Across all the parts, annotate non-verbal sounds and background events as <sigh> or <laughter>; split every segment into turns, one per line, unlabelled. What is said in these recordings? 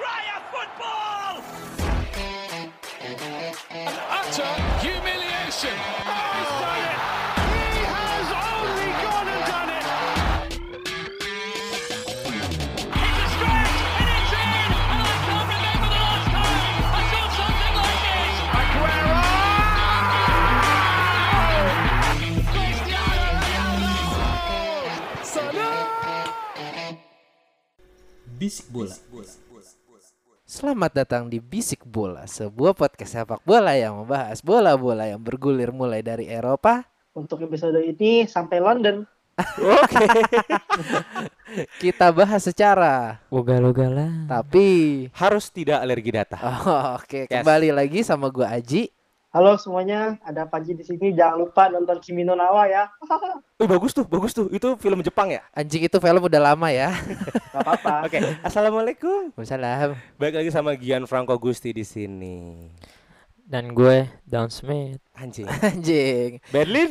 Triumph football!
utter humiliation. Oh, he's done it. He has only gone and done it.
It's a stretch and it's in! And I can't remember the last time I saw something like this!
Aguero!
Cristiano Ronaldo!
Bisik bola.
Selamat datang di Bisik Bola, sebuah podcast sepak bola yang membahas bola-bola yang bergulir mulai dari Eropa.
untuk episode ini sampai London.
Oke. <laughs> Kita bahas secara
Ugal-ugalan.
tapi
harus tidak alergi data.
oh, oke
Yes.
kembali lagi sama gua Aji.
Halo semuanya, ada Panji di sini. Jangan lupa nonton Kimi no Nawa ya.
Oh, bagus tuh, bagus tuh. Itu film Jepang ya?
Anjing itu film udah lama ya. <laughs>
Gak apa-apa.
Oke, assalamualaikum.
Waalaikumsalam.
Baik lagi sama Gian Franco Gusti di sini.
Dan gue Down Smith.
Anjing. <laughs>
Anjing.
Berlin.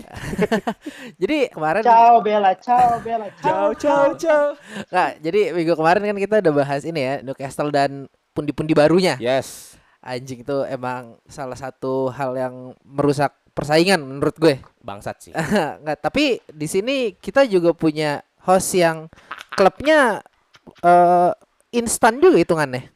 <laughs>
Jadi kemarin
Ciao Bella, ciao Bella,
Ciao, ciao, ciao.
Nggak, jadi minggu kemarin kan kita udah bahas ini ya Newcastle dan pundi-pundi barunya.
Yes.
Anjing itu emang salah satu hal yang merusak persaingan menurut gue.
Bangsat sih. <laughs>
Nggak, tapi di sini kita juga punya host yang klubnya eh instan juga hitungannya.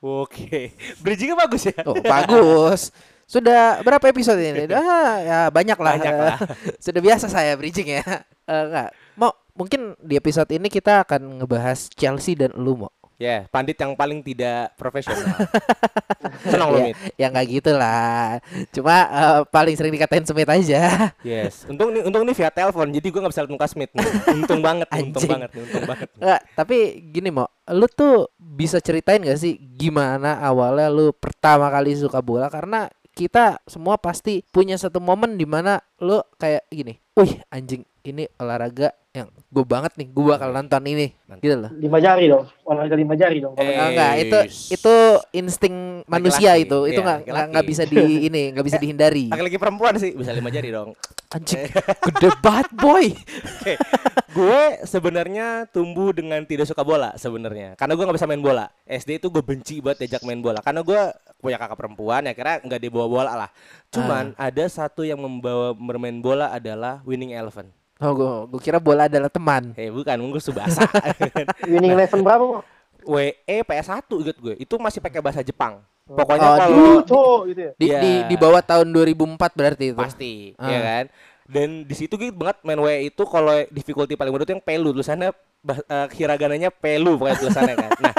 Oke. Bridgingnya bagus ya.
Oh, bagus. Sudah berapa episode ini? <laughs> Ah, ya banyak lah.
Banyak lah. <laughs>
Sudah biasa saya bridging ya. Eh, enggak. Mau mungkin di episode ini kita akan ngebahas Chelsea dan lu mau.
Ya, pandit yang paling tidak profesional. <laughs> Senang lo,
ya,
Mit.
ya nggak gitu lah. Cuma eh, paling sering dikatain Smith aja.
Yes. Untung nih, untung nih via telepon. Jadi gua nggak bisa lihat muka Smith. nih. Untung banget, <laughs> nih, untung banget, nih, untung banget. nih.
Enggak, tapi gini mau, lu tuh bisa ceritain gak sih gimana awalnya lu pertama kali suka bola karena kita semua pasti punya satu momen di mana lu kayak gini, wih anjing ini olahraga yang gue banget nih, gue bakal nonton ini,
Mantap.
gitu loh.
Lima jari dong, olahraga lima jari dong.
Eh,
Ah, enggak, itu itu insting manusia
Laki-laki.
itu, itu
Iya,
nggak
laki-laki.
nggak bisa di <laughs> ini, nggak bisa dihindari.
Laki-laki perempuan sih bisa lima jari dong.
Anjing, gede banget boy.
Oke, gue sebenarnya tumbuh dengan tidak suka bola sebenarnya, karena gue nggak bisa main bola. SD itu gue benci banget diajak main bola, karena gue punya kakak perempuan, ya kira nggak dibawa bola lah. Cuman ada satu yang membawa bermain bola adalah Winning Eleven.
Oh, gue, gue kira bola adalah teman.
Eh bukan, gue subasa. <laughs>
Winning Eleven berapa?
WE PS1 inget gue, itu masih pakai bahasa Jepang. Pokoknya
Oh,
kalau
Dulu gitu ya.
Di,
Iya.
di, di bawah tahun 2004 berarti itu.
pasti,
Ah.
ya kan? Dan di situ gitu banget main WE itu kalau difficulty paling mudah itu yang pelu tulisannya bah, eh, hiragananya pelu pokoknya tulisannya kan. Nah,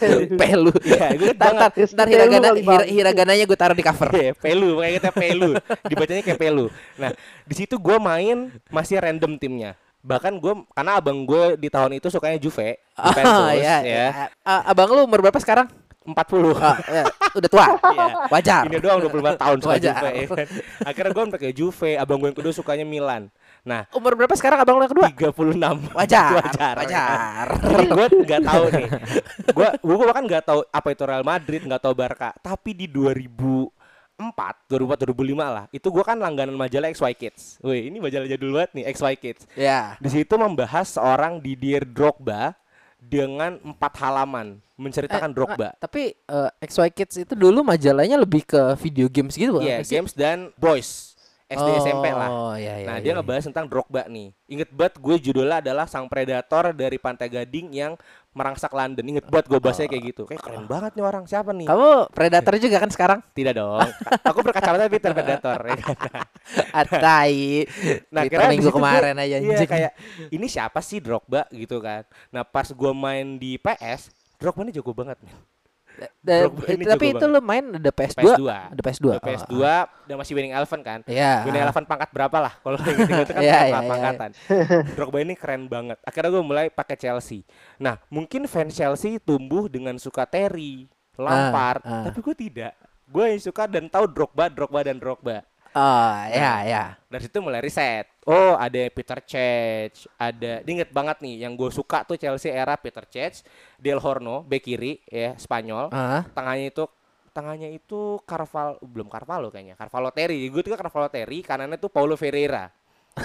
<laughs>
Pelu.
Iya, gue <laughs>
Ntar, ntar, hiragana,
Bang.
hiragananya gue taruh di cover.
Iya, pelu, kayak kita pelu. Dibacanya kayak pelu. Nah, di situ gue main masih random timnya. Bahkan gue karena abang gue di tahun itu sukanya Juve, <laughs> Juventus
Oh,
ya.
ya, A- abang lu umur berapa sekarang?
40.
Ah, ya, udah tua.
Iya.
Wajar.
Ini doang 24 tahun suka
Wajar.
Juve ya kan. Akhirnya gue pakai Juve, abang gue yang kedua sukanya Milan. Nah,
Umur berapa sekarang abang lu yang kedua?
36. <laughs>
Wajar.
Wajar.
Wajar.
Jadi gue nggak tahu nih. Gue gue bahkan nggak tahu apa itu Real Madrid, nggak tahu Barca. Tapi di 2004, 2004, 2005 lah. Itu gue kan langganan majalah XY Kids. Wih, ini majalah jadul banget nih XY Kids.
Ya.
Di situ membahas seorang Didier Drogba dengan empat halaman menceritakan
Eh,
Drogba.
nggak, tapi eh, XY Kids itu dulu majalahnya lebih ke video games gitu
Iya,
sih?
games dan boys. SD SMP lah.
Oh, iya, iya,
Nah,
iya,
dia ngebahas tentang Drogba nih. Inget banget gue judulnya adalah Sang Predator dari Pantai Gading yang merangsak London. Inget banget gue bahasnya kayak gitu. Kayak keren banget nih orang. Siapa nih?
Kamu predator juga kan sekarang?
Tidak dong. Aku berkacamata Peter Predator. ya kan? <laughs>
Atai.
Nah, kira
minggu kemarin
gue-
aja
Iya, kayak ini siapa sih Drogba gitu kan. Nah, pas gue main di PS, Drogba ini jago banget, men.
Da- tapi itu lu main ada PS2.
PS2.
Ada PS2.
Udah PS2 dan masih winning eleven kan.
Iya.
Winning eleven pangkat berapa lah? Kalau <laughs> inget-inget itu kan pangkat
iya, iya.
pangkatan. <laughs> Drogba ini keren banget. Akhirnya gue mulai pakai Chelsea. Nah, mungkin fans Chelsea tumbuh dengan suka Terry, Lampard,
ah.
tapi gue tidak. Gue yang suka dan tahu Drogba, Drogba dan Drogba.
Oh, ya, ya.
Dari situ mulai riset. Oh, ada Peter Cech, ada diinget banget nih yang gue suka tuh Chelsea era Peter Cech, Del Horno, bek kiri ya, Spanyol.
Ah.
Tengahnya itu tengahnya itu Carval belum Carvalho kayaknya. Carvalho Terry. Gue tuh Carvalho Terry, kanannya tuh Paulo Ferreira.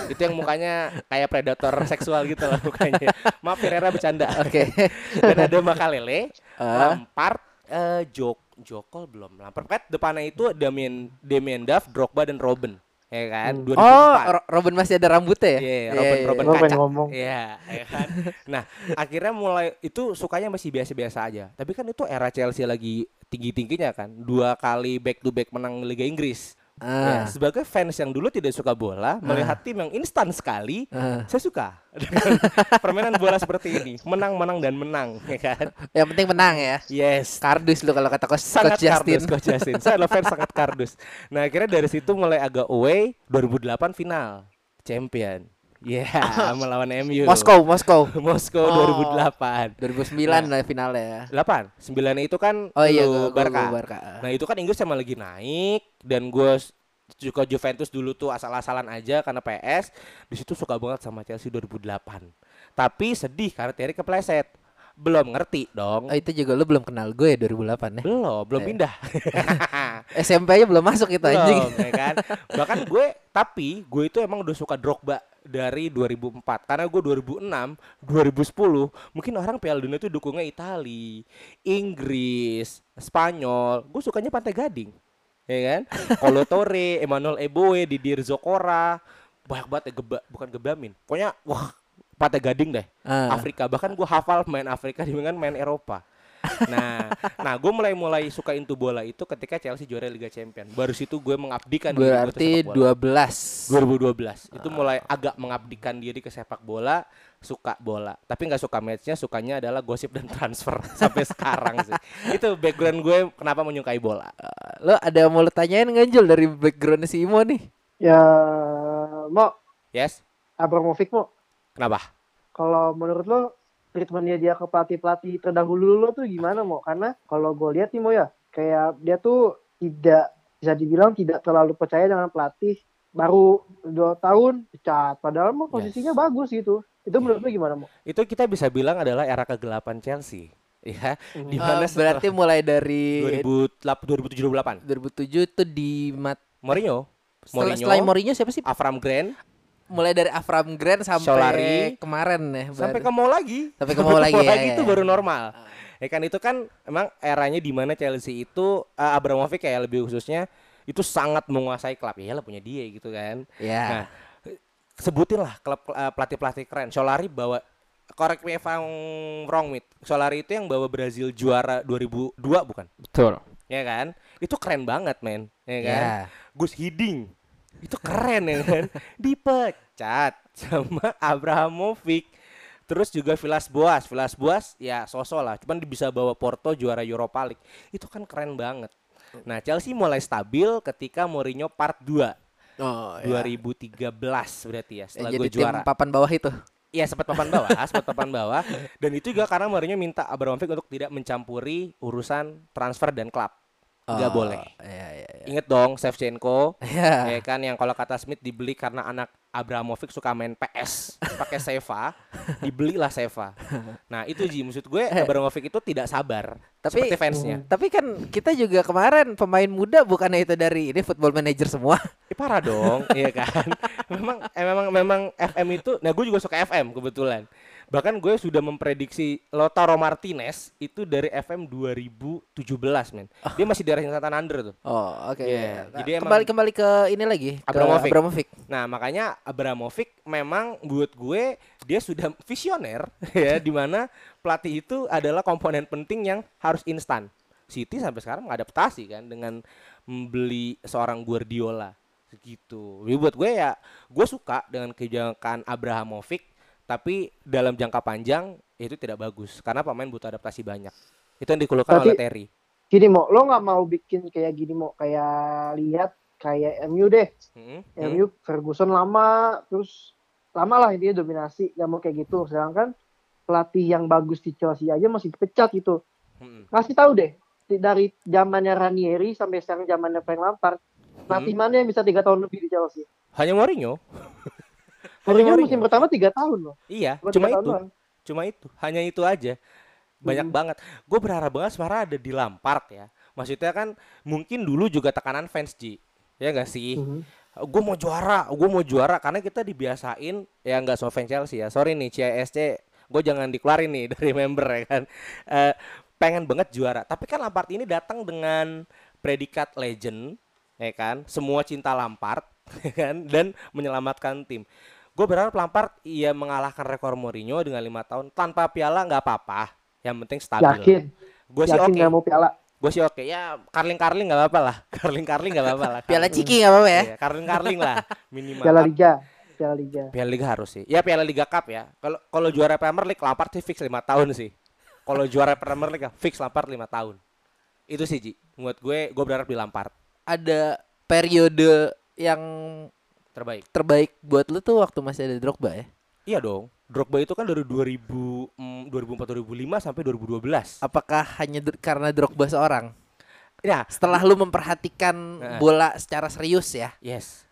itu yang mukanya <laughs> kayak predator seksual gitu lah mukanya. Maaf Ferreira bercanda.
Oke. <laughs>
Dan ada Makalele,
Ah.
Lampard, Eh Jok Jokol belum. Lampard kan depannya itu Damien Damien Duff, Drogba dan Robin. Ya kan? 2004.
Oh, Ro- Robin masih ada rambutnya ya?
Iya,
Iya,
Robin
iya,
Robin
iya.
Gua pengen
kaca.
ngomong.
Iya, ya kan. Nah, akhirnya mulai itu sukanya masih biasa-biasa aja. Tapi kan itu era Chelsea lagi tinggi-tingginya kan. Dua kali back to back menang Liga Inggris. Ya,
Ah.
sebagai fans yang dulu tidak suka bola, melihat tim yang instan sekali,
Ah.
saya suka <laughs> dengan permainan bola seperti ini, menang, menang dan menang, <laughs> ya kan?
Yang penting menang ya.
Yes,
Kardus lu kalau kata coach,
sangat
coach Justin.
kardus Coach Justin. Saya adalah fans sangat kardus. Nah, akhirnya dari situ mulai agak away 2008 final champion. Ya, <laughs> melawan MU.
Moskow, Moskow. <laughs>
Moskow
Oh.
2008.
2009 lah finalnya ya.
8, 9 itu kan
Oh iya, gua-
Barca.
gua Barca.
Nah, itu kan Inggris sama lagi naik dan gue suka Juventus dulu tuh asal-asalan aja karena PS. Di situ suka banget sama Chelsea 2008. Tapi sedih karena Terry kepleset. Belum ngerti dong.
Oh, itu juga lu belum kenal gue ya 2008 ya.
Belum, belum
Eh.
pindah. <laughs>
SMP aja belum masuk itu anjing.
Belum, ya kan? Bahkan gue tapi gue itu emang udah suka Drogba dari 2004 karena gue 2006, 2010 mungkin orang Piala Dunia itu dukungnya Itali, Inggris, Spanyol. Gue sukanya Pantai Gading. Ya kan? <laughs> Kolo Torre, Emmanuel Eboe, Didier Zokora, banyak banget ya geba, bukan gebamin. Pokoknya wah Pantai Gading deh.
Ah.
Afrika bahkan gue hafal main Afrika <laughs> dengan main Eropa. Nah, nah gue mulai mulai suka into bola itu ketika Chelsea juara Liga Champion. Baru situ gue mengabdikan
Berarti
ke sepak bola.
12.
2012 itu mulai agak mengabdikan diri ke sepak bola, suka bola. Tapi nggak suka matchnya, sukanya adalah gosip dan transfer <laughs> sampai sekarang sih. Itu background gue kenapa menyukai bola.
Lo ada yang mau lo tanyain nggak Jul dari background si Imo nih?
Ya, mau
Yes,
Abramovich mau.
kenapa?
Kalau menurut lo treatmentnya dia ke pelatih-pelatih terdahulu lo tuh gimana mau? Karena kalau gue lihat nih mau ya, kayak dia tuh tidak bisa dibilang tidak terlalu percaya dengan pelatih baru dua tahun pecat. Padahal mau posisinya bagus gitu. Itu menurut lo gimana mau?
Itu kita bisa bilang adalah era kegelapan Chelsea. Ya, di
Eh,
mana
berarti mulai dari
2008 2007
2007 itu di mat
Mourinho,
setelah,
Mourinho,
setelah Mourinho siapa sih?
Avram Grant,
Mulai dari Avram Grant sampai
Solari.
kemarin ya.
sampai ke mau lagi.
Sampai ke mau <laughs> lagi, ya,
itu
ya.
baru normal. Ya kan itu kan emang eranya di mana Chelsea itu uh, Abramovich kayak lebih khususnya itu sangat menguasai klub. Ya lah punya dia gitu kan.
Ya.
Nah, sebutin lah klub uh, pelatih-pelatih keren. Solari bawa correct me if I'm wrong mit. Solari itu yang bawa Brazil juara 2002 bukan?
Betul.
Ya kan? Itu keren banget, men. Ya kan?
Ya.
Gus Hiding itu keren ya kan <laughs> dipecat sama Abramovich terus juga Vilas Boas Vilas Boas ya sosok lah cuman bisa bawa Porto juara Europa League itu kan keren banget nah Chelsea mulai stabil ketika Mourinho part 2
Oh, ya.
2013 berarti ya
Ya,
setelah
jadi
gue
tim
juara
papan bawah itu.
Iya sempat papan bawah, <laughs> sempat papan bawah. Dan itu juga karena Mourinho minta Abramovich untuk tidak mencampuri urusan transfer dan klub. Nggak
Oh,
boleh.
Iya, iya, iya.
Ingat dong Shevchenko,
Ya.
ya kan yang kalau kata Smith dibeli karena anak Abramovich suka main PS pakai Seva, <laughs> dibelilah Seva. Nah itu Ji maksud gue Abramovich itu tidak sabar,
Tapi-
seperti fansnya.
Tapi kan kita juga kemarin pemain muda bukannya itu dari ini football manager semua. <laughs>
Eh, parah dong, iya kan? <laughs> Memang, eh, memang, memang FM itu. Nah, gue juga suka FM kebetulan. Bahkan gue sudah memprediksi Lautaro Martinez itu dari FM 2017, men. Dia masih daerah Santander tuh.
Oh, oke.
Iya,
Nah,
jadi emang-
kembali kembali ke ini lagi ke
Abramovich.
Abramovich.
Nah, makanya Abramovich memang buat gue dia sudah visioner <laughs> ya di mana pelatih itu adalah komponen penting yang harus instan. City sampai sekarang mengadaptasi kan dengan membeli seorang Guardiola gitu. Jadi buat gue ya gue suka dengan kebijakan Abramovich tapi dalam jangka panjang itu tidak bagus karena pemain butuh adaptasi banyak. Itu yang dikeluhkan oleh Terry.
Gini mau, lo nggak mau bikin kayak gini mau kayak lihat kayak MU deh.
Hmm, hmm.
MU Ferguson lama terus lama lah intinya dominasi nggak mau kayak gitu sedangkan pelatih yang bagus di Chelsea aja masih dipecat gitu
Hmm.
kasih tahu deh dari zamannya Ranieri sampai sekarang zamannya Frank Lampard pelatih mana yang bisa tiga tahun lebih di Chelsea
Hanya Mourinho. <laughs>
Mourinho musim pertama tiga tahun loh
Iya, cuma
tahun
itu.
doang.
Cuma itu, hanya itu aja. Banyak
Hmm.
banget. Gue berharap banget sebenarnya ada di Lampard ya. Maksudnya kan mungkin dulu juga tekanan fans Ji. Ya gak sih?
Mhm.
Gue mau juara, gue mau juara karena kita dibiasain ya nggak so fans Chelsea ya. Sorry nih CSC, gue jangan dikeluarin nih <laughs> dari member ya kan. Eh, pengen banget juara. Tapi kan Lampard ini datang dengan predikat legend, ya kan? Semua cinta Lampard, <laughs> ya kan? Dan menyelamatkan tim. Gue berharap Lampard ia mengalahkan rekor Mourinho dengan lima tahun tanpa piala nggak apa-apa. Yang penting stabil.
Yakin.
Gue sih
Yakin
oke.
nggak mau piala.
Gue sih oke. Ya karling karling nggak apa-apa lah. <laughs> Karling karling nggak apa-apa lah.
Piala Ciki nggak apa-apa ya.
Iya, karling karling lah minimal.
Piala Liga. Piala Liga.
Piala Liga harus sih. Ya Piala Liga Cup ya. Kalau kalau juara Premier League Lampard sih fix lima tahun sih. Kalau juara Premier League fix Lampard lima tahun. Itu sih Ji. Buat gue, gue berharap di Lampard
Ada periode yang
terbaik.
terbaik buat lu tuh waktu masih ada Drogba ya.
Iya dong. Drogba itu kan dari 2000 mm, 2004 2005 sampai 2012.
Apakah hanya karena Drogba seorang?
Ya,
Setelah lu memperhatikan
Heeh.
bola secara serius ya.
yes.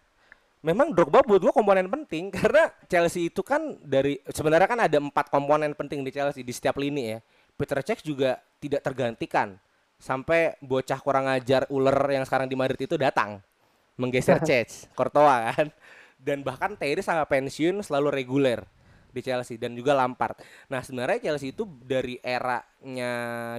Memang Drogba buat gue komponen penting <laughs> karena Chelsea itu kan dari sebenarnya kan ada empat komponen penting di Chelsea di setiap lini ya. Peter Cech juga tidak tergantikan sampai bocah kurang ajar ular yang sekarang di Madrid itu datang menggeser <laughs> Cech, Courtois kan. Dan bahkan Terry sampai pensiun selalu reguler di Chelsea dan juga Lampard. Nah, sebenarnya Chelsea itu dari eranya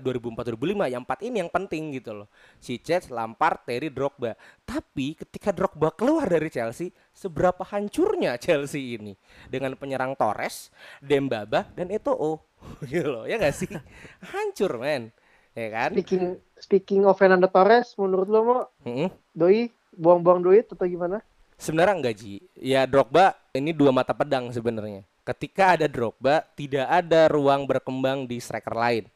2004-2005 yang empat ini yang penting gitu loh. Si Cech, Lampard, Terry, Drogba. Tapi ketika Drogba keluar dari Chelsea, seberapa hancurnya Chelsea ini dengan penyerang Torres, Dembaba dan Eto'o. <laughs> gitu loh. Ya gak sih? <laughs> Hancur, men. Ya kan?
Speaking speaking of Fernando Torres, menurut lo mau
Mm-mm.
doi buang-buang duit atau gimana?
Sebenarnya enggak Ji. Ya Drogba ini dua mata pedang sebenarnya. Ketika ada Drogba, tidak ada ruang berkembang di striker lain.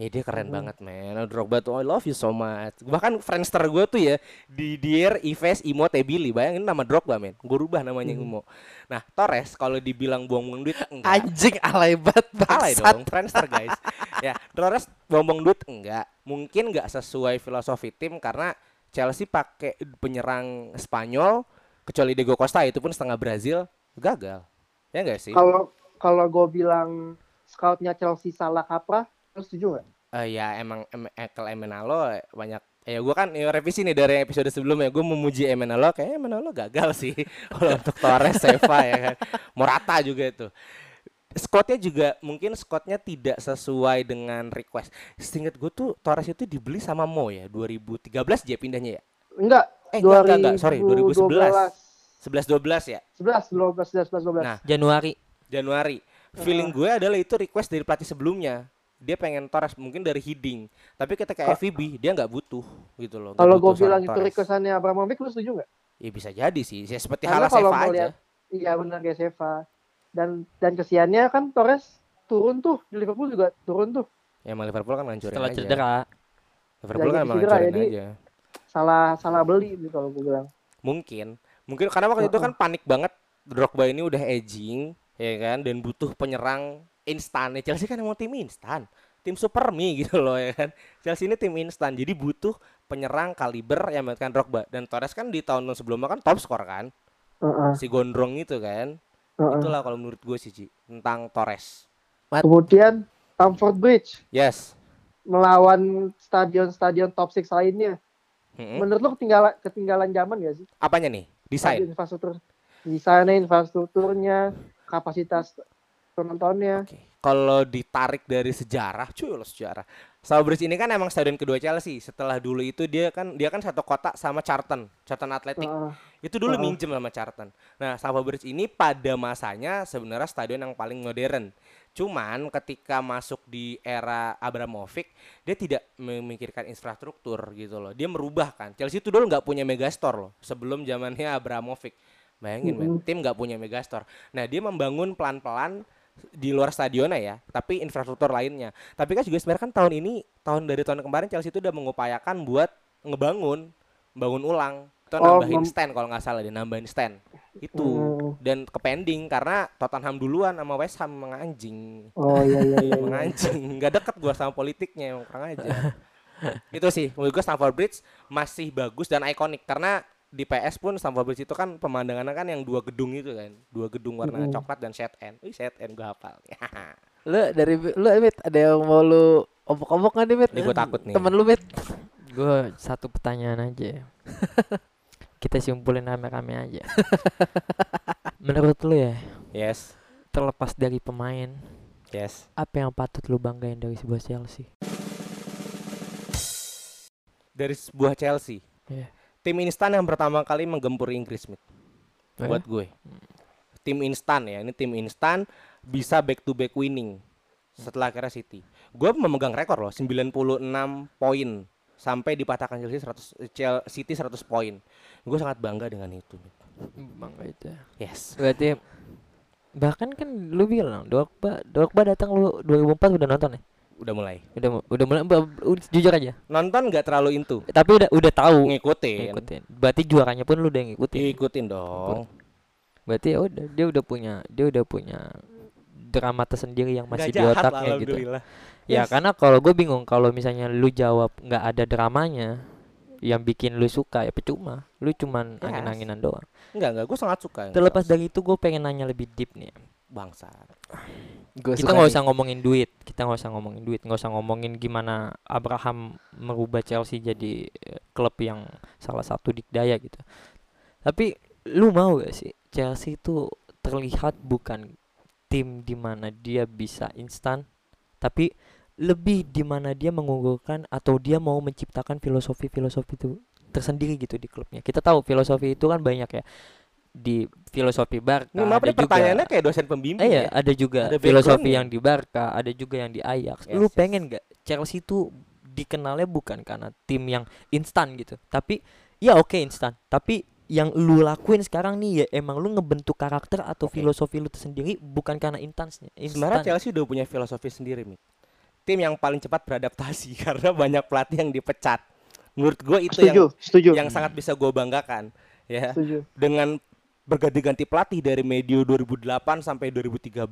Ya dia keren banget men. Drogba tuh I love you so much. Bahkan friendster gue tuh ya di Dier, Ives, Imo, Tebili. Bayangin nama Drogba men. Gue rubah namanya Imo. Nah Torres kalau dibilang buang-buang duit enggak.
Anjing alay banget
Alay dong, Friendster guys. ya, Torres buang-buang duit enggak. Mungkin enggak sesuai filosofi tim karena Chelsea pakai penyerang Spanyol kecuali Diego Costa itu pun setengah Brazil gagal. Ya enggak sih?
Kalau kalau gue bilang scoutnya Chelsea salah kaprah, lo setuju nggak?
Eh, ya emang em Ekel Emenalo banyak ya gue kan ya, revisi nih dari episode sebelumnya gue memuji Emenalo kayaknya Emenalo gagal sih <laughs> kalau untuk Torres Seva ya kan Morata juga itu Squadnya juga mungkin squadnya tidak sesuai dengan request. Seingat gue tuh Torres itu dibeli sama Mo ya 2013 dia pindahnya ya.
Enggak.
Eh enggak, enggak, enggak, sorry 2011. 11 12 ya.
11, 12, 11, 12.
Nah,
Januari.
Januari. Feeling gue adalah itu request dari pelatih sebelumnya. Dia pengen Torres mungkin dari Hiding. Tapi ketika
Ka-
FVB dia nggak butuh gitu loh.
kalau gue bilang itu requestannya Abramovich, lo setuju nggak?
Ya bisa jadi sih. Ya, seperti
Karena
Hala
kalau
Seva
mau
aja.
lihat, iya benar kayak Seva. Dan dan kesiannya kan Torres turun tuh di Liverpool juga turun tuh.
Ya emang Liverpool kan ngancurin
Setelah
aja.
cedera.
Liverpool kan emang
cedera, jadi-
aja.
Salah salah beli gitu kalau gue bilang.
Mungkin. Mungkin karena waktu itu
Heeh.
kan panik banget Drogba ini udah aging ya kan dan butuh penyerang instan. Ya, Chelsea kan emang tim instan. Tim super mie gitu loh ya kan. Chelsea ini tim instan. Jadi butuh penyerang kaliber yang memainkan Drogba dan Torres kan di tahun sebelumnya kan top skor kan.
Heeh,
Si gondrong itu kan.
Heeh.
Itulah kalau menurut gue sih Ci, tentang Torres.
Kemudian Stamford Bridge
Yes.
melawan stadion-stadion top 6 lainnya.
Mm-mm.
Menurut lo ketinggalan ketinggalan zaman gak sih?
Apanya nih? Desain.
Infrastruktur desainnya, infrastrukturnya, kapasitas penontonnya.
Oke. Kalau ditarik dari sejarah, cuy lo sejarah. Stamford Bridge ini kan emang stadion kedua Chelsea. Setelah dulu itu dia kan dia kan satu kota sama Charlton, Charlton Athletic.
Heeh.
Itu dulu
Heeh.
minjem sama Charlton. Nah, Stamford Bridge ini pada masanya sebenarnya stadion yang paling modern. Cuman ketika masuk di era Abramovich, dia tidak memikirkan infrastruktur gitu loh. Dia merubah kan. Chelsea itu dulu nggak punya megastore loh sebelum zamannya Abramovich. Bayangin men,
Mm-mm.
tim nggak punya megastore. Nah, dia membangun pelan-pelan di luar stadionnya ya, tapi infrastruktur lainnya. Tapi kan juga sebenarnya kan tahun ini, tahun dari tahun kemarin Chelsea itu udah mengupayakan buat ngebangun, bangun ulang. Itu
Oh,
nambahin stand kalau nggak salah dia nambahin stand. Itu
Hmm.
dan ke pending karena Tottenham duluan sama West Ham emang anjing.
Oh iya iya iya.
Emang
iya.
nggak deket gua sama politiknya emang kurang aja. <laughs> itu sih menurut gua Stamford Bridge masih bagus dan ikonik karena di PS pun Stamford Bridge itu kan pemandangannya kan yang dua gedung itu kan, dua gedung warna
Mm-mm.
coklat dan shade end. Wih, shade end gua hafal. <laughs>
Lu dari lu Mit ada yang mau lu obok-obok nggak nih Mit?
Ini gua takut nih.
Temen lu Mit.
Gue satu pertanyaan aja. <laughs> Kita simpulin rame-rame aja. <laughs> Menurut lu ya,
yes,
terlepas dari pemain,
yes.
apa yang patut lu banggain dari sebuah Chelsea?
dari sebuah Chelsea.
Iya.
Tim instan yang pertama kali menggempur Inggris, Mit.
Oh ya?
Buat gue. Tim instan ya, ini tim instan bisa back to back winning setelah akhirnya City. Gue memegang rekor loh, 96 poin sampai dipatahkan Chelsea 100 Chel- City 100 poin. Gue sangat bangga dengan itu.
Bangga itu.
Yes.
Berarti bahkan kan lu bilang Drogba Drogba datang lu 2004 udah nonton ya?
Udah mulai.
Udah udah mulai jujur aja.
Nonton nggak terlalu into.
Tapi udah udah tahu
Ngikutin.
ngikutin. Berarti juaranya pun lu udah ngikutin.
Ikutin dong.
Berarti ya udah dia udah punya dia udah punya drama tersendiri yang masih di otaknya gitu. Ya
Yes.
karena kalau gue bingung kalau misalnya lu jawab nggak ada dramanya yang bikin lu suka ya percuma. Lu cuman
Yes.
angin-anginan doang.
Enggak, enggak, gue sangat suka. yang
Terlepas dari itu gue pengen nanya lebih deep nih.
bangsa.
Gua
kita nggak usah ngomongin duit kita nggak usah ngomongin duit nggak usah ngomongin gimana Abraham merubah Chelsea jadi eh, klub yang salah satu dikdaya gitu tapi lu mau gak sih Chelsea itu terlihat bukan tim di mana dia bisa instan tapi lebih di mana dia mengunggulkan atau dia mau menciptakan filosofi-filosofi itu tersendiri gitu di klubnya kita tahu filosofi itu kan banyak ya di filosofi Barca
Ini maaf
ada
nih pertanyaannya
juga
kayak dosen pembimbing
Eh, iya,
ya.
ada juga
Ada
filosofi yang di Barca, ada juga yang di Ajax.
Yes,
Lu
yes.
pengen nggak Chelsea itu dikenalnya bukan karena tim yang instan gitu, tapi ya oke instan, tapi yang lu lakuin sekarang nih ya emang lu ngebentuk karakter atau
Oke.
filosofi lu tersendiri bukan karena instansnya.
Sebenarnya
Instan.
Chelsea udah punya filosofi sendiri, Mit. Tim yang paling cepat beradaptasi <laughs> karena banyak pelatih yang dipecat. Menurut gue itu
Setuju, setuju,
yang yang sangat bisa gue banggakan, ya.
setuju.
Dengan berganti-ganti pelatih dari medio 2008 sampai 2013,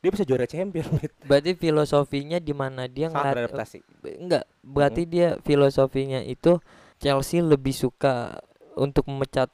dia bisa juara champion. <laughs>
Berarti filosofinya di mana dia
Sangat beradaptasi.
enggak, berarti dia filosofinya itu Chelsea lebih suka untuk memecat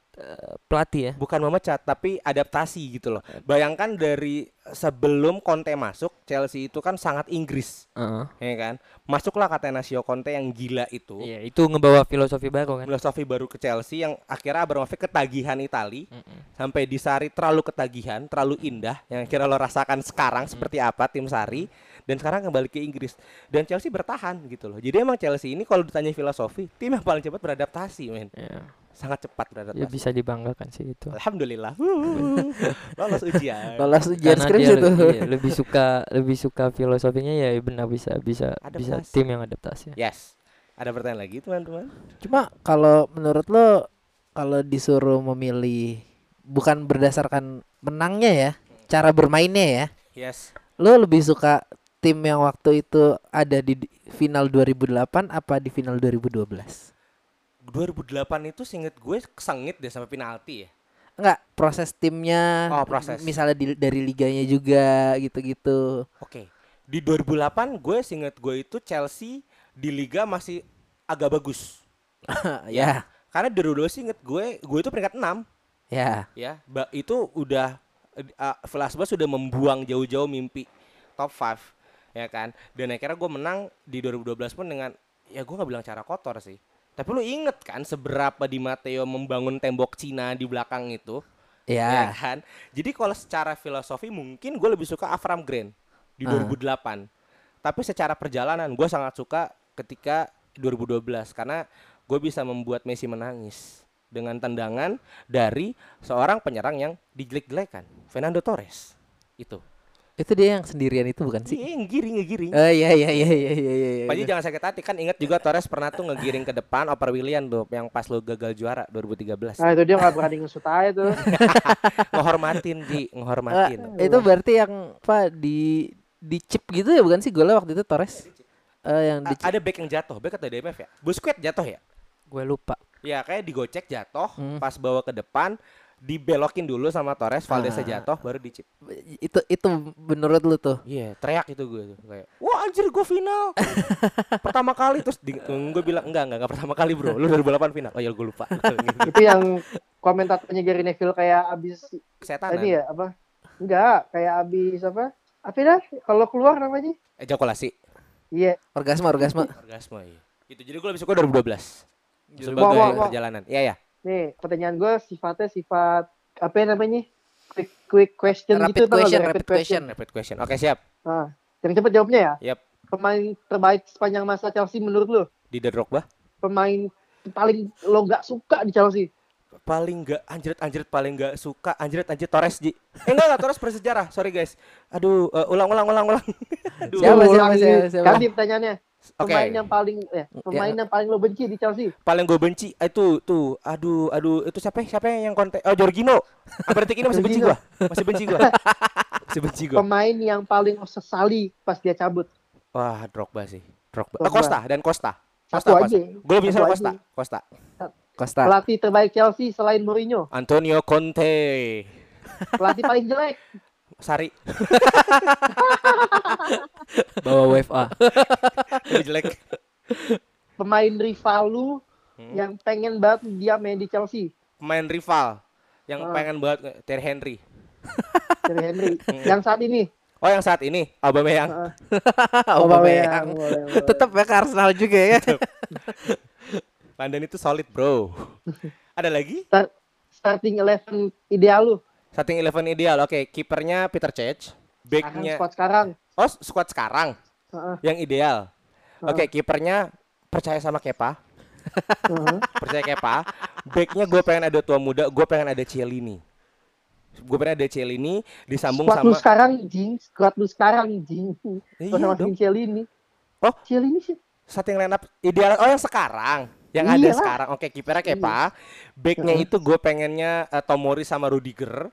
pelatih ya.
Bukan memecat, tapi adaptasi gitu loh. Bayangkan dari sebelum Conte masuk, Chelsea itu kan sangat Inggris,
Heeh.
ya kan? Masuklah Catenaccio Conte yang gila itu.
Iya, itu ngebawa filosofi baru kan.
filosofi baru ke Chelsea yang akhirnya Abramovich ketagihan Itali
Mm-mm.
sampai di Sari terlalu ketagihan, terlalu indah yang kira lo rasakan sekarang seperti apa tim Sari dan sekarang kembali ke Inggris dan Chelsea bertahan gitu loh. Jadi emang Chelsea ini kalau ditanya filosofi, tim yang paling cepat beradaptasi, men.
Iya.
Sangat cepat beradaptasi.
Ya bisa dibanggakan sih itu.
Alhamdulillah. Wuh, Lolos ujian. <laughs>
Lolos ujian
Karena
skripsi
dia
tuh.
le- iya, lebih suka lebih suka filosofinya ya benar bisa bisa bisa
Adaptasi.
tim yang adaptasi.
Yes. Ada pertanyaan lagi, teman-teman?
Cuma kalau menurut lo kalau disuruh memilih bukan berdasarkan menangnya ya, cara bermainnya ya.
Yes.
Lo lebih suka tim yang waktu itu ada di di final 2008 apa di final 2012?
2008 itu seinget gue kesengit deh sampai penalti ya.
Enggak, proses timnya.
Oh, proses.
Misalnya di- dari liganya juga gitu-gitu.
Oke. Di 2008 gue seinget gue itu Chelsea di liga masih agak bagus. <laughs>
ya,
Karena di 2012 sih inget gue, gue itu peringkat 6
ya.
ya. Ba- itu udah uh, Velasquez sudah membuang jauh-jauh mimpi top 5 ya kan. Dan akhirnya gue menang di 2012 pun dengan ya gue nggak bilang cara kotor sih. Tapi lu inget kan seberapa Di Matteo membangun tembok Cina di belakang itu, ya
Ya.
kan? Jadi kalau secara filosofi mungkin gue lebih suka Avram Grant di
Ah.
2008. Tapi secara perjalanan gue sangat suka ketika 2012 karena gue bisa membuat Messi menangis dengan tendangan dari seorang penyerang yang dijelek-jelekan, Fernando Torres. Itu.
Itu dia yang sendirian itu bukan sih?
Iya, ngegiring, ngegiring.
Oh iya iya iya iya iya iya.
Pak Ji jangan sakit hati kan ingat juga Torres pernah tuh ngegiring ke depan Oper William tuh yang pas lo gagal juara 2013.
Nah itu dia nggak berani ngesut aja tuh. <laughs>
ngehormatin Ji,
Eh,
ngehormatin.
itu berarti yang apa di di chip gitu ya bukan sih golnya waktu itu Torres? Eh yang di
A- ada back yang jatuh, back atau DMF ya? Busquets jatuh ya?
Gue lupa.
Ya kayak digocek jatuh,
Hmm.
pas bawa ke depan, dibelokin dulu sama Torres, Valdez
Ah.
jatuh, baru dicip.
itu itu menurut lu tuh.
Iya, teriak itu gue tuh kayak, wah anjir gue final, <laughs> pertama kali terus di, gue bilang enggak enggak enggak pertama kali bro, lu 2008 final, oh ya gue lupa, Gitu. <laughs>
itu yang komentatornya Gary Neville kayak abis
kesetanan,
ini ya apa? Enggak, kayak abis apa? Apa dah? Kalau keluar namanya?
ejakulasi,
Iya.
Orgasme orgasme.
orgasme iya. Itu jadi gue lebih suka 2012 sebagai
Wah, wah, wah.
perjalanan. Iya ya.
Nih, pertanyaan gue sifatnya sifat apa ya namanya? Quick quick question
Rapid
gitu tau
question,
Rapid
rapid question.
Rapid question. Oke siap.
Nah, yang cepet jawabnya ya.
Yap.
Pemain terbaik sepanjang masa Chelsea menurut lu?
Di The Drogba.
pemain paling lo nggak suka di Chelsea?
paling nggak anjrit anjrit paling nggak suka anjrit anjrit Torres Ji eh enggak enggak Torres bersejarah sorry guys aduh eh, ulang ulang ulang ulang <laughs> aduh
Siapa, siapa,
ulangi.
siapa, siapa?
Ganti pertanyaannya. Pemain yang paling eh, pemain yang paling lo benci di Chelsea.
paling gue benci eh, itu tuh aduh aduh itu siapa siapa yang konten oh Jorginho apa detik ini masih benci gua masih benci gua <laughs> masih benci gua
Pemain yang paling lo sesali pas dia cabut.
wah Drogba sih Drogba, Eh,
Drogba.
Costa dan Costa
Satu
Costa
aja.
gue lebih
Satu aja.
Costa Costa
Costa.
Pelatih terbaik Chelsea selain Mourinho.
Antonio Conte
Pelatih paling jelek.
Sari <laughs>
Bawa WFA.
lebih jelek
Pemain rival lu
Hmm.
yang pengen banget dia main di Chelsea.
pemain rival yang
Ah.
pengen banget Terry Henry <laughs>
Dari Henry.
Hmm.
yang saat ini.
oh yang saat ini Aubameyang <laughs>
Heeh.
Aubameyang.
boleh.
Tetap ya ke Arsenal juga ya.
London itu solid bro ada lagi
Start- starting eleven ideal lu.
Starting eleven ideal oke kipernya Peter Cech
Sekarang
backnya
squad sekarang.
oh squad sekarang
Heeh.
yang ideal oke kipernya percaya sama Kepa
Heeh. <laughs>
percaya Kepa backnya gue pengen ada tua muda gue pengen ada Cielini gue pengen ada Cielini disambung
Squad lu
sama
sekarang jing, squad lu sekarang jing.
Iya
Gak sama. Cielini.
Oh.
Cielini sih.
starting lineup ideal oh yang sekarang yang ada
Iya.
sekarang oke kipernya Kepa backnya
Heeh.
itu gue pengennya eh, Tomori sama Rudiger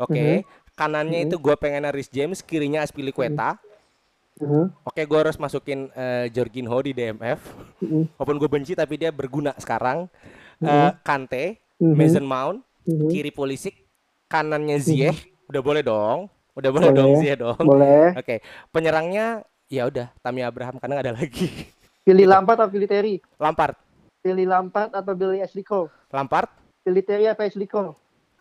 oke kanannya itu gue pengennya Rhys James kirinya Aspilicueta
Heeh.
oke gue harus masukin eh, Jorginho di DMF
Heeh.
walaupun gue benci tapi dia berguna sekarang Eh, Kante
Mhm.
Mason Mount
Mhm.
kiri Pulisic kanannya Ziyech udah boleh dong udah boleh
Boleh.
dong Ziyech dong
Boleh.
oke penyerangnya ya udah Tammy Abraham karena ada lagi <laughs>
Pilih Lampard atau pilih Terry?
Lampard
Pilih Lampard atau pilih Ashley Cole?
Lampard
Pilih Terry apa Ashley Cole?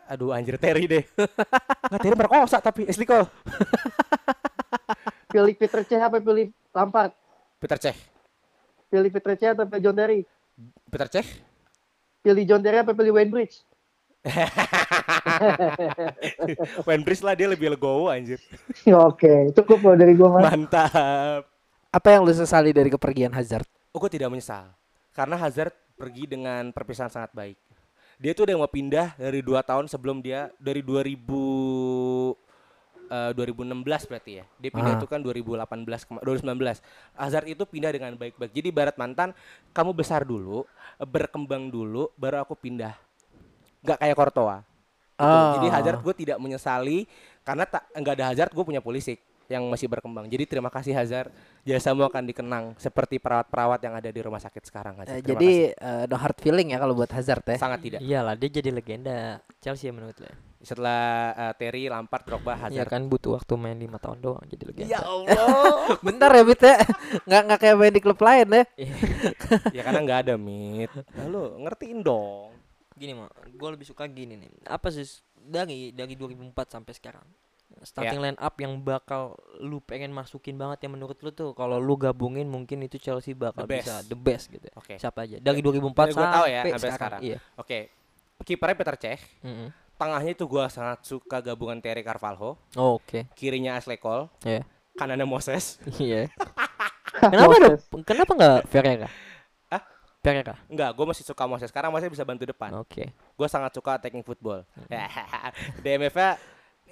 Aduh anjir Terry deh <laughs> nggak Terry merkosa tapi Ashley <laughs> Cole
Pilih Peter Cech apa pilih Lampard?
Peter Cech
Pilih Peter Cech atau pilih John Terry?
Peter Cech
Pilih John Terry apa pilih Wayne Bridge? <laughs>
Wayne Bridge lah dia lebih legowo anjir
Oke, cukup loh dari gua mas.
mantap
Apa yang lu sesali dari kepergian Hazard?
Oh, gue tidak menyesal karena Hazard pergi dengan perpisahan sangat baik. Dia tuh udah mau pindah dari dua tahun sebelum dia dari 2000 eh, 2016 berarti ya. Dia pindah
Ah.
itu kan 2018 kema- 2019. Hazard itu pindah dengan baik-baik. Jadi barat mantan kamu besar dulu, berkembang dulu baru aku pindah. Gak kayak. Gitu.
Oh.
Jadi Hazard gue tidak menyesali karena tak nggak ada Hazard gue punya Pulisic yang masih berkembang. Jadi terima kasih Hazard, jasamu akan dikenang seperti perawat-perawat yang ada di rumah sakit sekarang Hazard.
Eh,
Terima
jadi eh, no hard feeling ya kalau buat Hazard ya.
kasih. sangat tidak.
Iyalah dia jadi legenda Chelsea ya menurut lo. ya.
Setelah eh, Terry, Lampard, Drogba,
Iya
Hazard.
kan butuh waktu main lima tahun doang jadi legenda. <laughs>
Allah.
Bentar ya Bit ya. Nggak nggak kayak main di klub lain ya. <laughs>
ya karena nggak ada mit. Lalu ngertiin dong.
Gini mah, gue lebih suka gini nih. Apa sih dari dari 2004 sampai sekarang? Starting line up yang bakal lu pengen masukin banget yang menurut lu tuh kalau lu gabungin mungkin itu Chelsea bakal
The best.
bisa the best gitu.
Oke.
Siapa aja? Dari 2004
Dari gua
sampai,
tahu ya, sampai
sekarang.
sekarang.
Iya.
Oke. Kipernya Peter Cech,
Mm-mm.
tengahnya itu gua sangat suka gabungan Terry Carvalho,
Oh, Oke.
kirinya Ashley Cole,
Iya.
kanannya Moses.
Iya. <laughs> kenapa ada, kenapa nggak Ferreira?
Hah?
Ferreira.
Enggak, gue masih suka Moses. Sekarang Moses bisa bantu depan.
Oke.
Gue sangat suka attacking football. <laughs> DMF-nya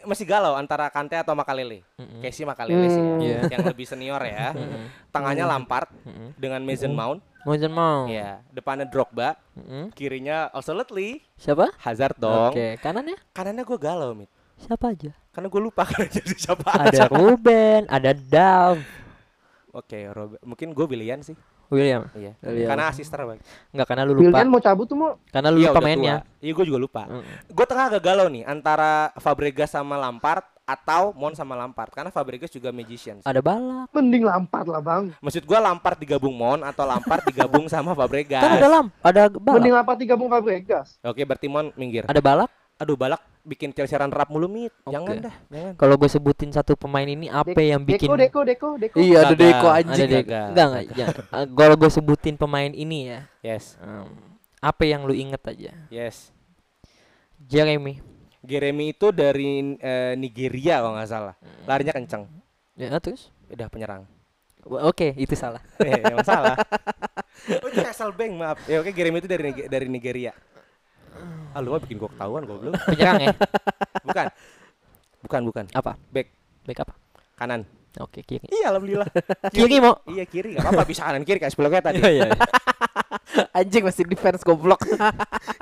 masih galau antara Kante atau Makalele.
Mm-mm.
Casey Makalele sih,
Hmm.
Iya.
yang lebih senior ya.
Mm-mm.
Tengahnya Lampard
Mm-mm.
dengan Mason Mount.
Mason Mount.
Ya, depannya Drogba,
Mm-mm.
kirinya absolutely
Siapa?
Hazard dong.
Oke, kanannya
Kanannya gue galau, mit.
siapa aja?
Karena gue lupa <laughs> kan jadi siapa.
Ada Ruben, ada Dav,
Oke, Robert. Mungkin gue William sih.
William.
Iya.
William.
Karena asis terbaik.
Enggak karena lu lupa.
Willian mau cabut tuh mau
Karena lu
Iya,
lupa mainnya.
Iya, gue juga lupa.
Mm.
Gue tengah agak galau nih antara Fabregas sama Lampard atau Mon sama Lampard karena Fabregas juga magician.
Ada balak.
mending Lampard lah bang.
Maksud gua Lampard digabung Mon atau Lampard digabung <laughs> sama Fabregas.
Kan ada lam, ada
Mending
balak.
Lampard digabung Fabregas.
Oke, berarti Mon minggir.
Ada balak.
Aduh, balak bikin Chelsea run rap mulu mit. Jangan
Oke.
dah, jangan.
Kalau gue sebutin satu pemain ini apa
Dek-
yang bikin
Deko, Deko, Deko, Deko.
Iya ada. Deko
ada
anjing.
Enggak enggak. jangan. Eh, Kalau gue sebutin pemain ini ya,
Yes,
em, apa yang lu inget aja?
yes.
Jeremy.
Jeremy itu dari eh, Nigeria kalau nggak salah. Larinya kenceng.
Ya terus?
Udah penyerang.
Oke, itu salah. <laughs>
Eh, yang salah. <laughs> Oh itu Hasselbank maaf. Ya oke Jeremy itu dari dari Nigeria. Ah lu mah bikin gua ketahuan goblok. <laughs>
Penyerang ya?
Bukan. Bukan bukan.
Apa?
Back
Back apa?
kanan.
Oke, kiri.
Iya alhamdulillah. <laughs>
Kiri mau.
Iya kiri enggak apa-apa bisa kanan kiri kayak sebelumnya tadi.
Iya, iya. <laughs>
Anjing masih defense goblok.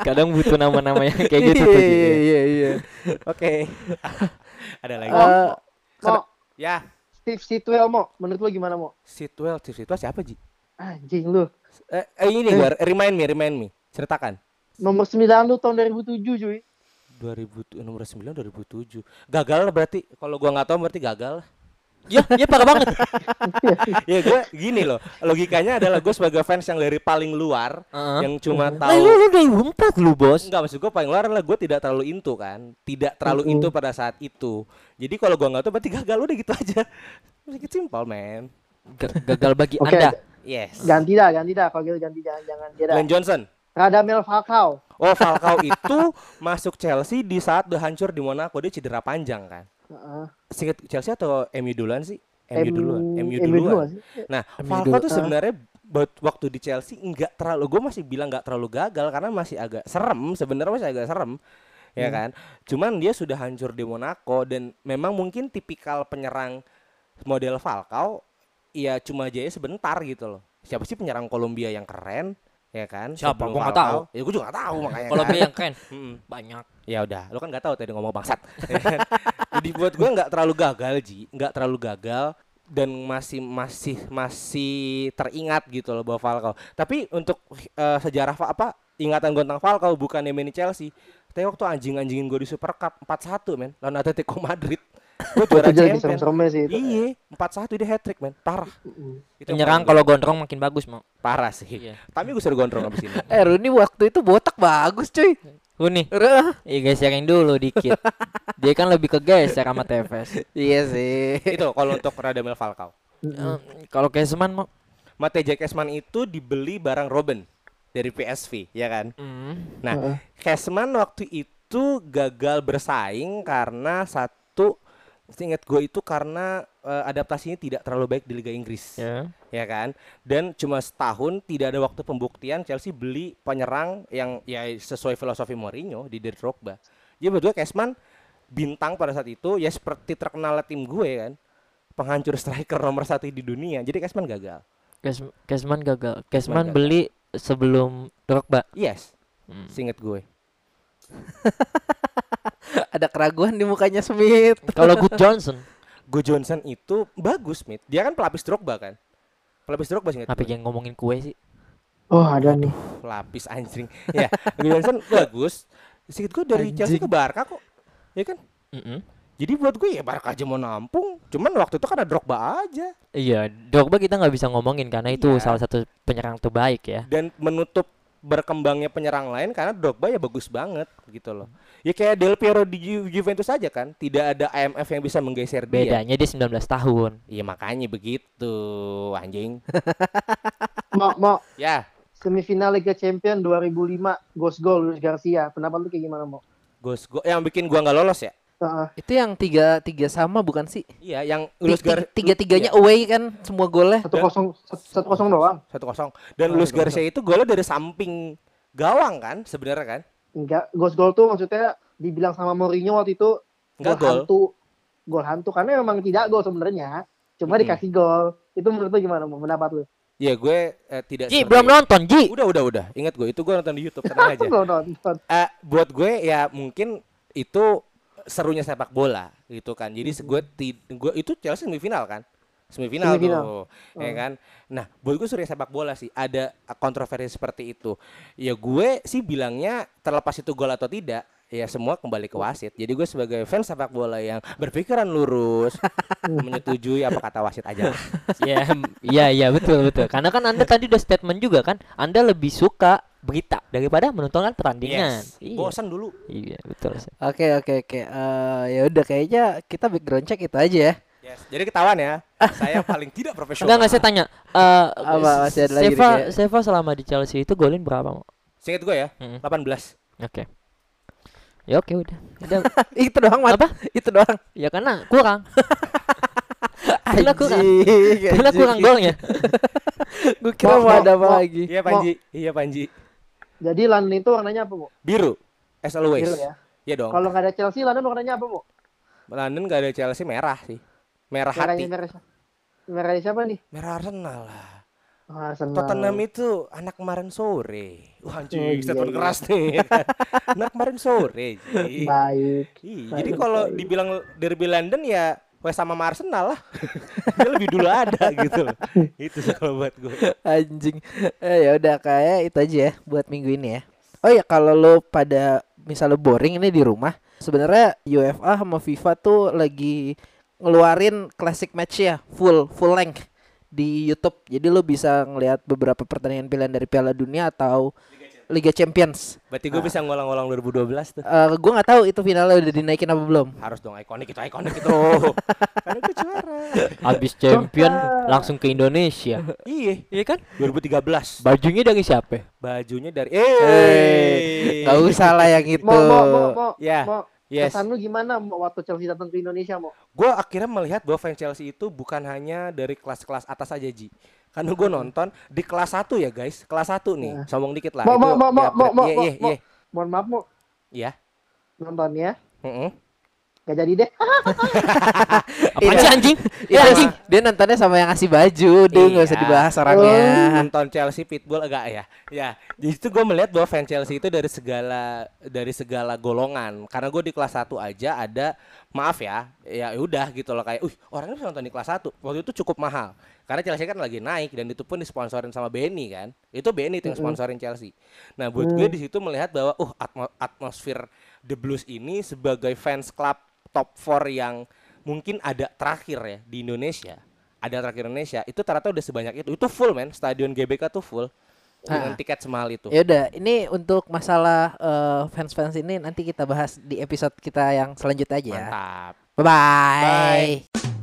Kadang butuh nama-nama yang kayak gitu tuh.
Iya iya iya iya.
Oke. Ada lagi.
Eh,
Mo,
Ya,
Steve Sitwell mo, menurut lu gimana mo?
Sitwell, Sitwell siapa Ji?
Anjing lu.
Eh, eh ini gua remind me, remind me. Ceritakan.
Nomor 9 lu tahun 2007 cuy.
2000 nomor 9 2007. Gagal lah berarti. Kalau gua nggak tahu berarti gagal. lah.
Ya, ya parah banget. <laughs>
ya gue gini loh. Logikanya adalah gue sebagai fans yang dari paling luar
Heeh.
yang cuma
Lah
tahu
lu lu 2004 lu, Bos.
Enggak maksud gue paling luar adalah gue tidak terlalu into kan Tidak terlalu into pada saat itu Jadi kalau gue nggak tahu berarti gagal udah gitu aja Sedikit simpel man
Ga- Gagal bagi
Oke,
Anda.
Yes
ganti dah, ganti dah. Kalau gitu ganti jangan jangan dia dah.
Glenn Johnson
Radamel Falcao.
Oh Falcao itu <laughs> masuk Chelsea di saat udah hancur di Monaco Dia cedera panjang kan
Heeh.
Singkat Chelsea atau MU duluan sih? MU duluan MU
MU
duluan. Nah, Falcao
dulu-
tuh
ah.
sebenarnya buat waktu di Chelsea nggak terlalu gue masih bilang nggak terlalu gagal karena masih agak serem sebenarnya masih agak serem ya kan cuman dia sudah hancur di Monaco dan memang mungkin tipikal penyerang model Falcao ya cuma jaya sebentar gitu loh siapa sih penyerang Kolombia yang keren ya kan
Siapa? Gua nggak tahu.
ya gue juga nggak tahu makanya
Kalau
kan.
yang keren <laughs> banyak.
Ya udah, lu kan nggak tahu tadi ngomong bangsat. <laughs> ya kan? Jadi buat gue nggak terlalu gagal ji, nggak terlalu gagal dan masih masih masih teringat gitu loh bahwa Falcao. Tapi untuk eh, sejarah apa ingatan gue tentang Falcao bukan di Chelsea. Tapi waktu anjing-anjingin gue di Super Cup 4-1 men lawan Atletico Madrid. Gue juara champion.
serem-seremnya sih itu.
Iya, 4-1 dia hat trick men, parah.
Mm.
Itu yang
Penyerang
paling
kalau gondrong makin bagus, mau.
parah sih.
Iya.
Tapi gue suruh gondrong abis ini. <laughs>
Eh Rooney waktu itu botak bagus cuy.
Uni.
Re-
Iya geserin dulu dikit. <laughs> Dia kan lebih ke geser sama Tevez.
Iya sih.
Itu kalau untuk Radamel Falcao.
Kalau Kesman mau
Mate Jackesman itu dibeli barang Robin dari PSV, ya kan?
Hmm.
Nah. Cashman waktu itu gagal bersaing karena satu, ingat gue itu karena eh, adaptasinya tidak terlalu baik di Liga Inggris,
Ya.
ya kan? Dan cuma setahun tidak ada waktu pembuktian Chelsea beli penyerang yang ya sesuai filosofi Mourinho di Didier Drogba. Jadi gue Cashman bintang pada saat itu ya seperti terkenal tim gue kan, penghancur striker nomor satu di dunia. Jadi Cashman gagal.
Kes- Kesman gagal. Kesman
gagal.
beli sebelum Drogba.
Yes,
Hmm.
seinget gue. <laughs> <laughs>
Ada keraguan di mukanya Smith. <laughs>
Kalau Good Johnson,
Go Johnson itu bagus, Mit. Dia kan pelapis Drogba kan? Pelapis Drogba sih
apa yang ngomongin kue sih?
Oh, ada nih.
Pelapis anjing. <laughs> ya, Go Johnson bagus. Sedikit gue dari Chelsea ke Barca kok. Ya kan?
Mm-mm.
Jadi buat gue ya Barca aja mau nampung. Cuman waktu itu kan ada Drogba aja.
Iya, Drogba kita nggak bisa ngomongin karena itu
Iya.
salah satu penyerang terbaik ya.
Dan menutup berkembangnya penyerang lain karena Drogba ya bagus banget gitu loh. Ya kayak Del Piero di Ju- Juventus aja kan, tidak ada IMF yang bisa menggeser dia.
Bedanya dia 19 tahun.
Iya makanya begitu, anjing. <laughs>
Mau mau
ya,
semifinal Liga Champion 2005 Ghost Goal Luis Garcia. Pendapat lu kayak gimana mau?
Gos go yang bikin gua nggak lolos ya.
Heeh.
Itu yang tiga tiga sama bukan sih?
Iya, yang Luis Gar
tiga tiganya
Iya.
away kan semua golnya.
satu kosong satu kosong doang.
satu kosong. Dan
Oh,
Luis
satu
Garcia itu golnya dari samping gawang kan sebenarnya kan?
Enggak, Ghost Goal tuh maksudnya dibilang sama Mourinho waktu itu
Enggak
gol
gol.
hantu. Gol hantu karena memang tidak gol sebenarnya. Cuma
Mm-mm.
dikasih gol. Itu menurut lu gimana mau pendapat lu?
Ya gue eh, tidak
Ji, belum nonton, Ji.
Udah, udah, udah. Ingat gue itu gue nonton di YouTube tenang <laughs> aja.
Belum nonton.
Eh, buat gue ya mungkin itu serunya sepak bola gitu kan. Jadi gue gue itu Chelsea semifinal kan. Semifinal,
Semifinal.
tuh, ya
Oh.
kan. Nah, buat gue serunya sepak bola sih. Ada kontroversi seperti itu. Ya gue sih bilangnya terlepas itu gol atau tidak, ya semua kembali ke wasit. Jadi gue sebagai fans sepak bola yang berpikiran lurus, <laughs> menyetujui apa kata wasit aja. lah.
Iya, iya, iya betul betul. Karena kan Anda tadi udah statement juga kan, Anda lebih suka berita daripada menonton pertandingan.
Yes.
Iya.
Bosan dulu.
Iya, betul.
Oke oke oke. Eh, ya udah kayaknya kita background check itu aja ya.
Yes. Jadi ketahuan ya, <laughs> saya paling tidak profesional.
Enggak enggak saya tanya. Eh
Apa, masih ada lagi
Seva, Seva selama di Chelsea itu golin berapa, Mo?
Seinget gue ya,
Mm-mm.
18.
Oke. Ya oke udah. Udah <laughs>
itu doang Mat.
Apa?
Itu doang.
ya karena kurang. <laughs> Karena kurang karena kurang golnya. <laughs>
Gue kira mau ada apa lagi.
Iya Panji, iya Panji.
Jadi London itu warnanya apa, Mo?
Biru, as always.
Biru ya.
Iya dong.
Kalau nggak ada Chelsea, London warnanya apa, Mo?
London gak ada Chelsea merah sih. Merah hati.
Merahnya merah. siapa? Merahnya siapa nih?
Merah Arsenal lah.
Ah, Arsenal.
Tottenham itu anak kemarin sore. Wah anjing,
Oh, iya,
statement
iya.
keras nih. <laughs> anak kemarin sore. Ji.
Baik.
Ih,
Baik,
jadi kalau dibilang derby London ya West sama Arsenal lah. <laughs> Dia lebih dulu ada gitu. <laughs> Itu sih kalau buat gue.
Anjing. Eh ya udah kayak itu aja ya buat minggu ini ya. Oh ya kalau lo pada misalnya boring ini di rumah, sebenarnya UEFA sama FIFA tuh lagi ngeluarin classic match ya full full length di YouTube. Jadi lo bisa ngelihat beberapa pertandingan pilihan dari Piala Dunia atau Liga Champions.
Berarti gue bisa ngolang-ngolang 2012 tuh.
Eh gue nggak tahu itu finalnya udah dinaikin apa belum.
Harus dong ikonik itu ikonik itu. <laughs> Karena gue juara.
Habis champion langsung ke Indonesia. <laughs>
Iya,
Iya kan?
2013.
Bajunya dari siapa?
Bajunya dari
Eh,
eh
nggak usah lah yang itu.
Mau, mau, mau, mau.
Ya,
Mau.
Yes.
Kesan lu gimana mau waktu Chelsea datang ke Indonesia, Mo?
Gue akhirnya melihat bahwa fans Chelsea itu bukan hanya dari kelas-kelas atas aja Ji. Karena gue nonton di kelas 1 ya guys, kelas 1 nih. Sombong dikit lah.
Mau, mau, mau, mau, mau, mau, mau. Mohon maaf, Mo.
Iya.
Nontonnya.
Heeh.
Gak jadi deh. <laughs>
Apaan sih anjing?
Iya,
Ya anjing.
Dia nontonnya sama yang ngasih baju, dia nggak usah
Iya.
dibahas orangnya.
Nonton Chelsea Pitbull agak ya. Ya, di situ gue melihat bahwa fans Chelsea itu dari segala dari segala golongan. Karena gue di kelas 1 aja ada maaf ya, ya udah gitu loh kayak, uh orangnya bisa nonton di kelas 1. Waktu itu cukup mahal. Karena Chelsea kan lagi naik dan itu pun disponsorin sama Benny kan. Itu Benny itu yang sponsorin Chelsea. Nah, buat gue di situ melihat bahwa uh atmo- atmosfer The Blues ini sebagai fans club top 4 yang mungkin ada terakhir ya di Indonesia. Ada terakhir Indonesia itu ternyata udah sebanyak itu. Itu full men, stadion GBK tuh full dengan
Ah.
tiket semahal itu.
Ya udah, ini untuk masalah eh, fans-fans ini nanti kita bahas di episode kita yang selanjutnya aja ya.
Mantap.
Bye bye.